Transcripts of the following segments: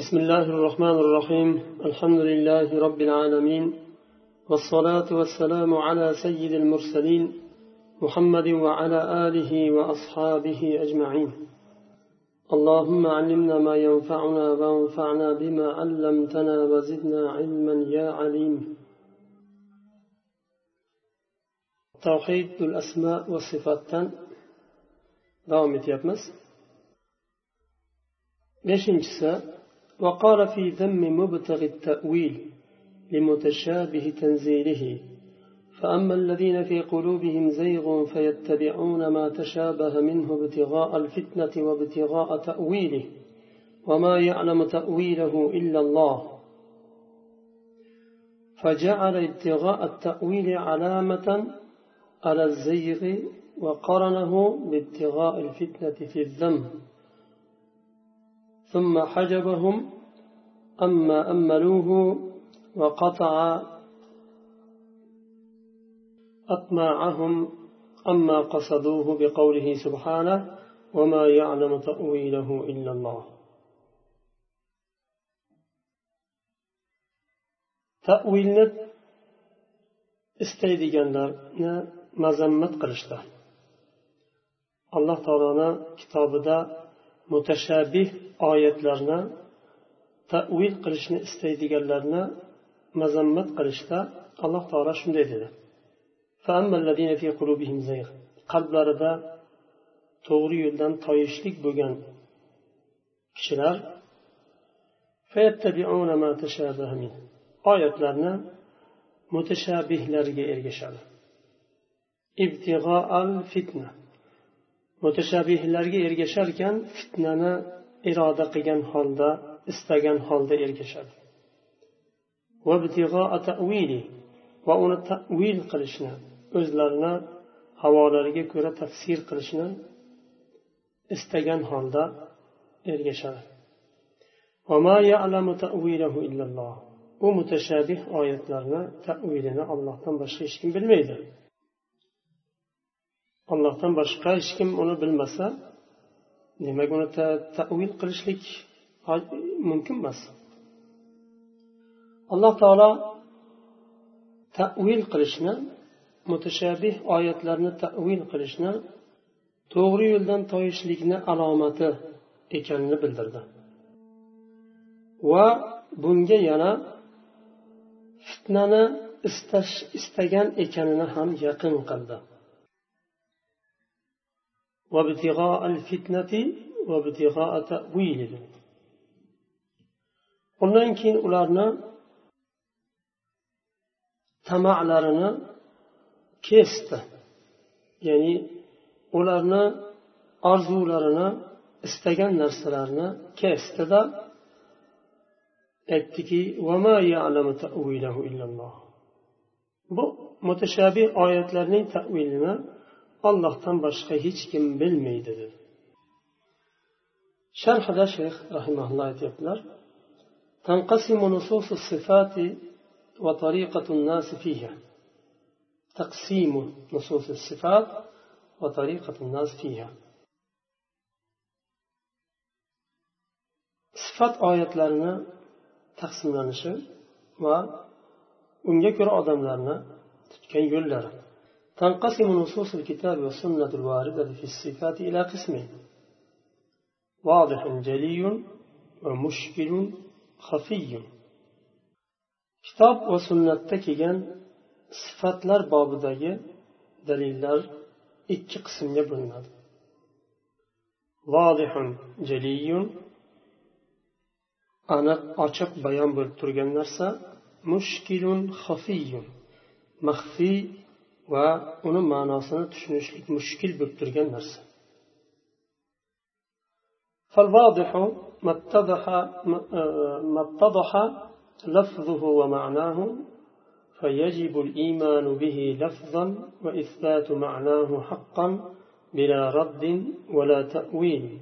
بسم الله الرحمن الرحيم. الحمد لله رب العالمين. والصلاة والسلام على سيد المرسلين محمد وعلى آله وأصحابه أجمعين. اللهم علمنا ما ينفعنا وانفعنا بما علمتنا وزدنا علما يا عليم. توحيد الأسماء والصفات davom etyapmiz beshinchisi وقال في ذم مبتغي التأويل لمتشابه تنزيله فأما الذين في قلوبهم زيغ فيتبعون ما تشابه منه ابتغاء الفتنة وابتغاء تأويله وما يعلم تأويله إلا الله. فجعل ابتغاء التأويل علامة على الزيغ وقرنه بابتغاء الفتنة في الذنب ثم حجبهم أما أملوه وقطع أطماعهم أما قصدوه بقوله سبحانه وما يعلم تأويله إلا الله. تأويلنا istaydiganlarni mazammat qilishdi alloh taoloni kitobida mutashabih oyatlarni tavil qilishni istaydiganlarni mazammat qilishda alloh taolo shunday dedi. Qalblarida to'g'ri yo'ldan toyishlik bo'lgan kishilar oyatlarni mutashabihlarga ergashadi. Ibtig'o al fitna. Mutashabihlarga ergasharkan fitnani iroda qilgan holda istagan holda ergashadi. Va uni tavil qilishni o'zlarini havolariga ko'ra tafsir qilishni istagan holda ergashadi. U mutashabih oyatlarni tavilini ollohdan boshqa hech kim bilmaydi. Ollohdan boshqa hech kim uni bilmasa demak uni tavil qilishlik mumkin emas. Alloh taolo tavil qilishni mutashabih oyatlarni tavil qilishni to'g'ri yo'ldan toyishlikni alomati ekanini bildirdi. Va bunga yana fitnani istash istagan ekanini ham yaqin qildi. وابتغاء الفتنة وابتغاء تأويله undan keyin ularni tamalarini kesdi ya'ni ularni orzularini istagan narsalarini kesdida aytdiki bu mutashabih oyatlarning tavilini ollohdan boshqa hech kim bilmaydi dedi sharhida shayx rahimaulloh aytyaptilar تنقسم نصوص الصفات وطريقة الناس فيها تقسيم نصوص الصفات وطريقة الناس فيها sifat oyatlarini taqsimlanishi va unga ko'ra odamlarni tutgan yo'llari تنقسم نصوص الكتاب والسنة الواردة في الصفات إلى قسمين واضح جلي ومشكل خفي kitob va sunnatda kelgan sifatlar bobidagi dalillar ikki qismga bo'linadi vodihun jaliyun aniq ochiq bayon bo'lib turgan narsa mushkilun xafiyun maxfiy va uni ma'nosini tushunishlik mushkil bo'lib turgan narsa. فالواضح ما اتضح لفظه ومعناه فيجب الإيمان به لفظا وإثبات معناه حقا بلا رد ولا تأويل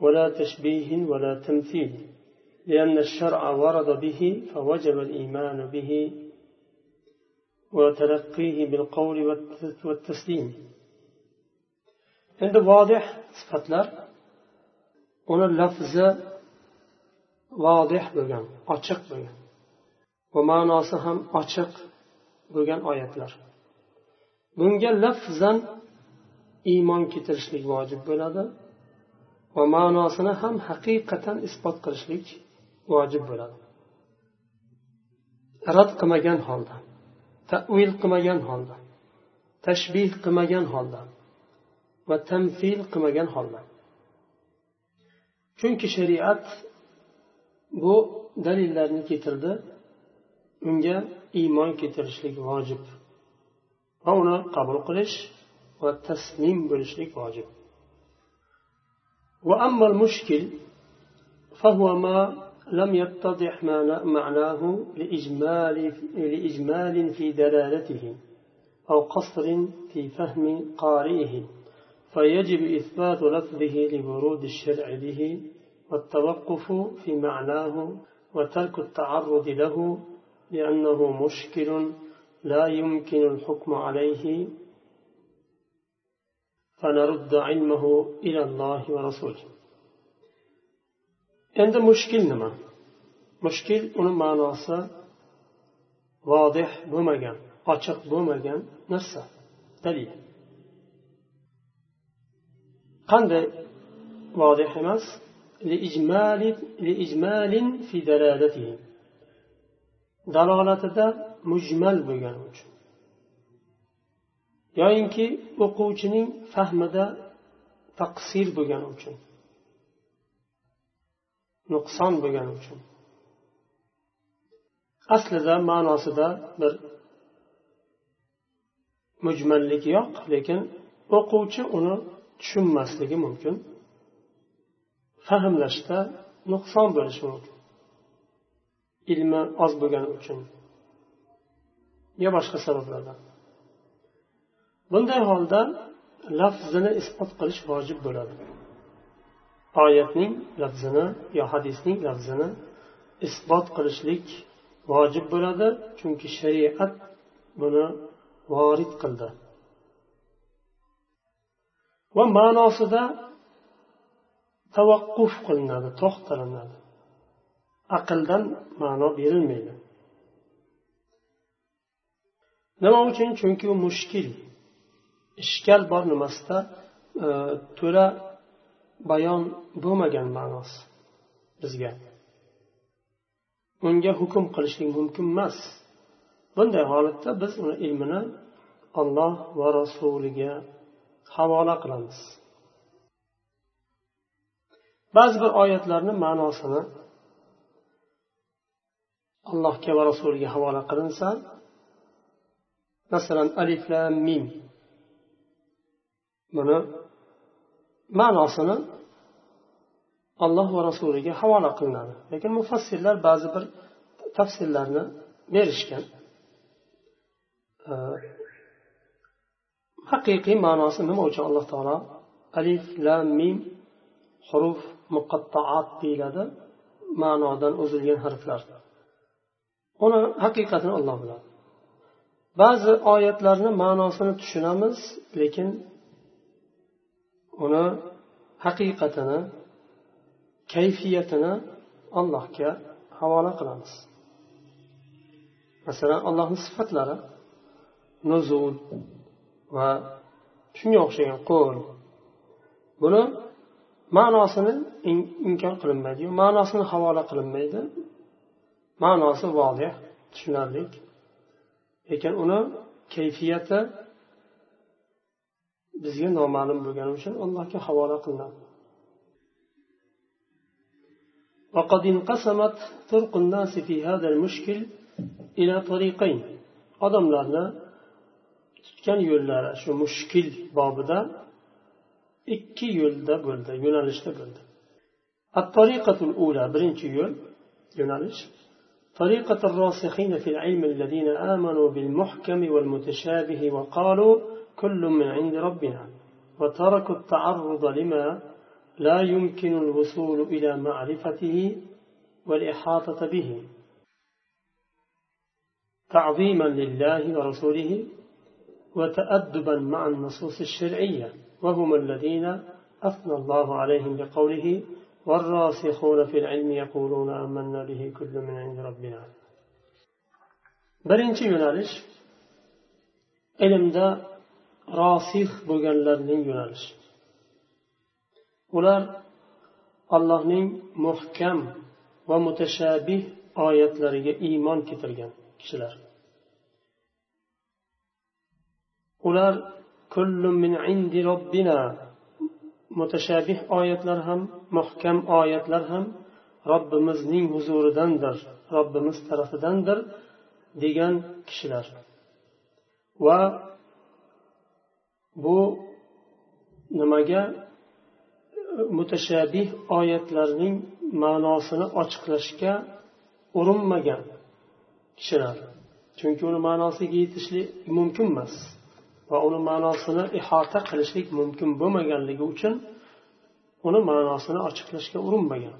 ولا تشبيه ولا تمثيل لأن الشرع ورد به فوجب الإيمان به وتلقيه بالقول والتسليم عند واضح صفتlar uni lafzi vodih bo'lgan ochiq bo'lgan va ma'nosi ham ochiq bo'lgan oyatlar bunga lafzan iymon keltirishlik vojib bo'ladi va ma'nosini ham haqiqatan isbot qilishlik vojib bo'ladi rad qilmagan holda tavil qilmagan holda tashbih qilmagan holda va tamfil qilmagan holda chunki shariat bu dalillarni keltirdi unga iymon keltirishlik vojib va uni qabul qilish va taslim bo'lishlik vojib وأما المشكل فهو ما لم يتضح معناه لإجمال, لإجمال في دلالته أو قصر في فهم قارئه فيجب إثبات لفظه لورود الشرع به والتوقف في معناه وترك التعرض له لأنه مشكل لا يمكن الحكم عليه. فنرد علمه إلى الله ورسوله. Endi mushkil nima? Mushkil uni ma'nosi vodih bo'lmagan ochiq bo'lmagan narsa dalil. Qanday vodih emas? Dalolatida mujmal bo'lgani uchun. Yoyinki o'quvchining fahmida taqsir bo'lgani uchun. Nuqson bo'lgani uchun. Aslida ma'nosida bir mujmallik yo'q lekin o'quvchi uni tushunmasligi mumkin. Fahmlashda nuqson bo'lishi mumkin. Ilmi oz bo'lgani uchun yo boshqa sabablardan. Bunday holda lafzini isbot qilish vojib bo'ladi. Oyatning lafzini yo hadisning lafzini isbot qilishlik vojib bo'ladi chunki shariat buni vorid qildi. Va ma'nosida tavaqquf qilinadi to'xtalinadi. Aqldan ma'no berilmaydi. Nima uchun? Chunki u mushkil. Ishkal bor nimasida e, to'la bayon bo'lmagan ma'nosi bizga. Unga hukm qilishlik mumkin emas. Bunday holatda biz uni ilmini olloh va rasuliga havola qilamiz. Ba'zi bir oyatlarni ma'nosini allohga va rasuliga havola qilinsa masalan alif lam mim. Buni ma'nosini alloh va rasuliga havola qilinadi. Lekin mufassirlar ba'zi bir tafsirlarni berishgan. Haqiqiy ma'nosi nima uchun alloh taolo alif lam mim huruf muqattaat deyiladi ma'nodan uzilgan harflar. Uni haqiqatini olloh biladi. Ba'zi oyatlarni ma'nosini tushunamiz lekin uni haqiqatini kayfiyatini allohga havola qilamiz. Masalan allohni sifatlari nuzul va shunga o'xshagan qo'l. Buni ma'nosini inkor qilinmaydi ma'nosini havola qilinmaydi. Ma'nosi vodih tushunarli. Lekin uni kayfiyati bizga noma'lum bo'lgani uchun allohga havola qilinadi وقد انقسمت طرق الناس في هذا المشكل إلى طريقين tutgan yo'llari shu mushkil bobida ikki yo'lda bo'ldi yo'nalishda bo'ldi birinchi yo'l yo'nalish طريقة الراسخين في العلم الذين آمنوا بالمحكم والمتشابه وقالوا كل من عند ربنا وتركوا التعرض لما لا يمكن الوصول إلى معرفته والإحاطة به. تعظيما لله ورسوله وتأدبا مع النصوص الشرعية وهم الذين أثنى الله عليهم بقوله والراسخون في العلم يقولون آمنا به كل من عند ربنا. birinchi yo'nalish ilmda rosih bo'lganlarning yo'nalishi. Ular allohning muhkam va mutashabih oyatlariga iymon keltirgan kishilar. Ular min indi robbina mutashabih oyatlar ham muhkam oyatlar ham robbimizning huzuridandir robbimiz tarafidandir degan kishilar. Va bu nimaga? Mutashabih oyatlarning ma'nosini ochiqlashga urinmagan kishilar. Chunki uni ma'nosiga yetishlik mumkin emas va uni ma'nosini ihota qilishlik mumkin bo'lmaganligi uchun uni ma'nosini ochiqlashga urinmagan.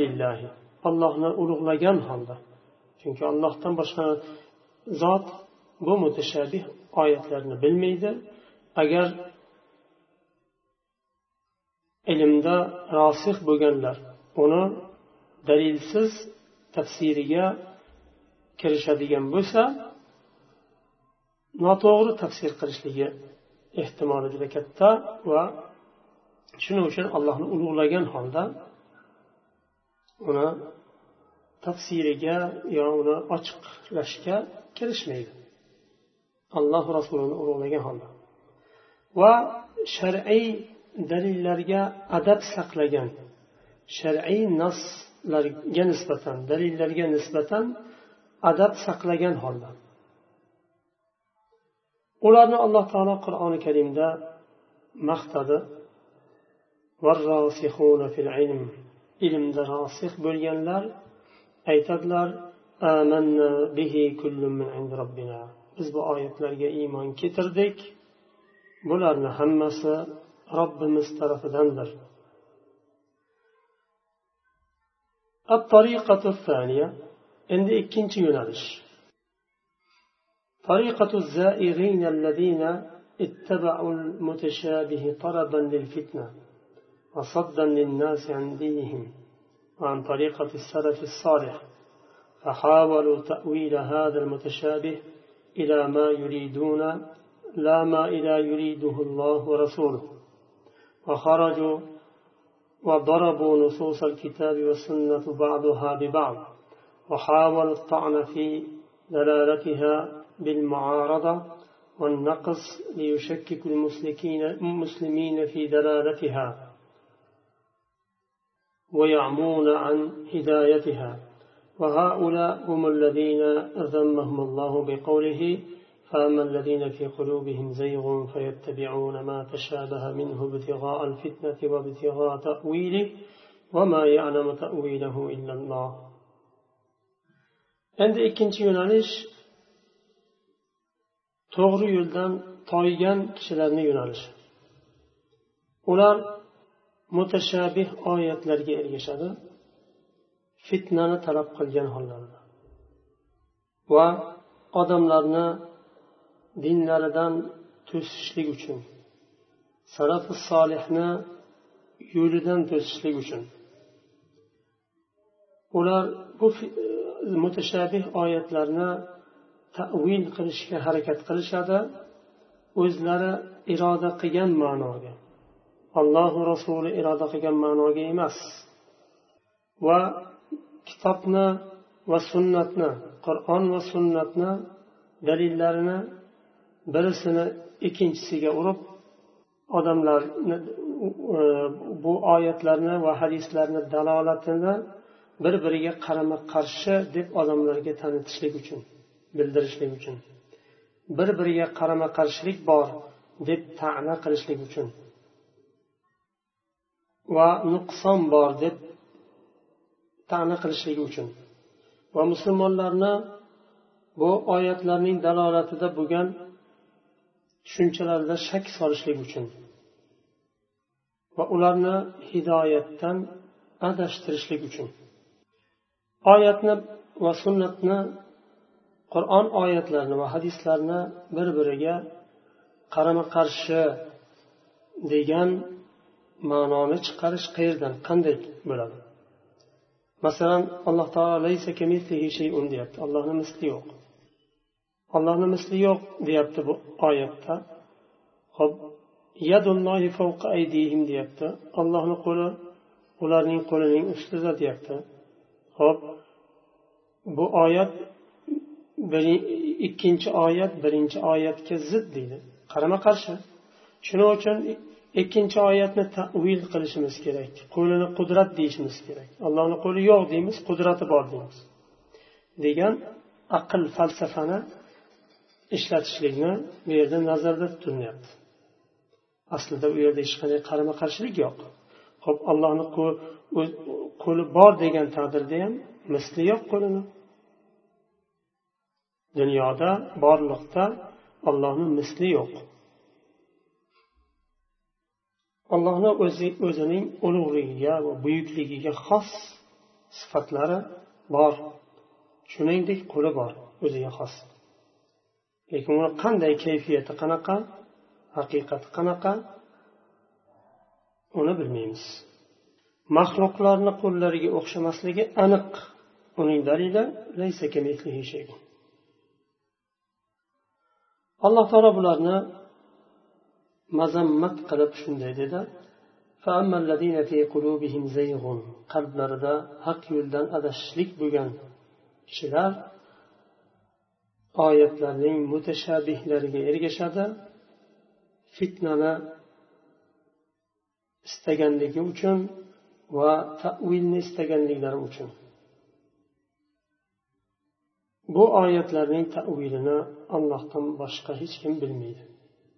Lillahi. Allohni ulug'lagan holda. Chunki allohdan boshqa zot bu mutashabih oyatlarni bilmaydi. Agar ilmda rosih bo'lganlar uni dalilsiz tafsiriga kirishadigan bo'lsa noto'g'ri tafsir qilishligi ehtimoli juda katta va shuning uchun allohni ulug'lagan holda uni tafsiriga yo uni ochiqlashga kirishmaydi. Alloh rasulini ulug'lagan holda. Va shar'iy dalillarga adab saqlagan shar'iy naslarga nisbatan dalillarga nisbatan adab saqlagan holda. Ularni alloh taolo qur'oni karimda maqtadi. Ilmda rosih bo'lganlar aytadilar biz bu oyatlarga iymon keltirdik bularni hammasi robbimiz tarafidandir عند إكنتي ينالش طريقة الزائغين الذين اتبعوا المتشابه طلبا للفتنة وصدا للناس عن دينهم وعن طريقة السلف الصالح فحاولوا تأويل هذا المتشابه إلى ما يريدون لا ما إلى يريده الله ورسوله. وخرجوا وضربوا نصوص الكتاب والسنة بعضها ببعض وحاولوا الطعن في دلالتها بالمعارضة والنقص ليشكك المسلمين في دلالتها ويعمون عن هدايتها. وهؤلاء هم الذين ذمهم الله بقوله فأما الذين في قلوبهم زيغ فيتبعون ما تشابه منه ابتغاء الفتنة وابتغاء تأويله وما يعلم تأويله إلا الله. Endi ikkinchi yo'nalish to'g'ri yo'ldan toygan kishilarni yo'nalishi. Ular mutashabih oyatlarga ergashadi. Fitnani talab qilgan hollarida va odamlarni dinlaridan to'sishlik uchun salafi solihni yo'lidan to'sishlik uchun. Ular bu e, mutashabih oyatlarni tavil qilishga harakat qilishadi o'zlari iroda qilgan ma'noga. Allohu rasuli iroda qilgan ma'noga emas va kitobni va sunnatni qur'on va sunnatni dalillarini birisini ikkinchisiga urib odamlarni e, bu oyatlarni va hadislarni dalolatini bir biriga qarama qarshi deb odamlarga tanitishlik uchun bildirishlik uchun bir biriga qarama qarshilik bor deb ta'na qilishlik uchun va nuqson bor deb ta'na qilishligi uchun. Va musulmonlarni bu oyatlarning dalolatida bo'lgan tushunchalarida shak solishlik uchun va ularni hidoyatdan adashtirishlik uchun. Oyatni va sunnatni qur'on oyatlarini va hadislarni bir biriga qarama qarshi degan ma'noni chiqarish qayerdan qanday bo'ladi? Masalan alloh taolo deyapti. Allohni misli yo'q. Allohni misli yo'q deyapti bu oyatda. Hop deyapti. Allohni qo'li ularning qo'lining ustida deyapti. Ho'p bu oyat ikkinchi oyat birinchi oyatga zid deydi. Qarama qarshi shuning uchun ikkinchi oyatni tavil qilishimiz kerak. Qo'lini qudrat deyishimiz kerak. Allohni qo'li yo'q deymiz qudrati bor deymiz. Degan aql falsafani ishlatishlikni bu yerda nazarda tutilyapti. Aslida u yerda hech qanday qarama qarshilik yo'q ho'p allohni qo'li bor degan taqdirda ham misli yo'q qo'lini. Dunyoda borliqda ollohni misli yo'q. Allohni o'zi o'zining ulug'ligiga va buyukligiga xos sifatlari bor. Shuningdek qo'li bor o'ziga xos. Lekin uni qanday kayfiyati qanaqa haqiqati qanaqa uni bilmaymiz. Maxluqlarni qo'llariga o'xshamasligi aniq. Uning dalili alloh taolo bularni mazammat qilib shunday dedi qalblarida haq yo'ldan adashishlik bo'lgan kishilar oyatlarning mutashabihlariga ergashadi fitnani istaganligi uchun va tavilni istaganliklari uchun bu oyatlarning tavilini allohdan boshqa hech kim bilmaydi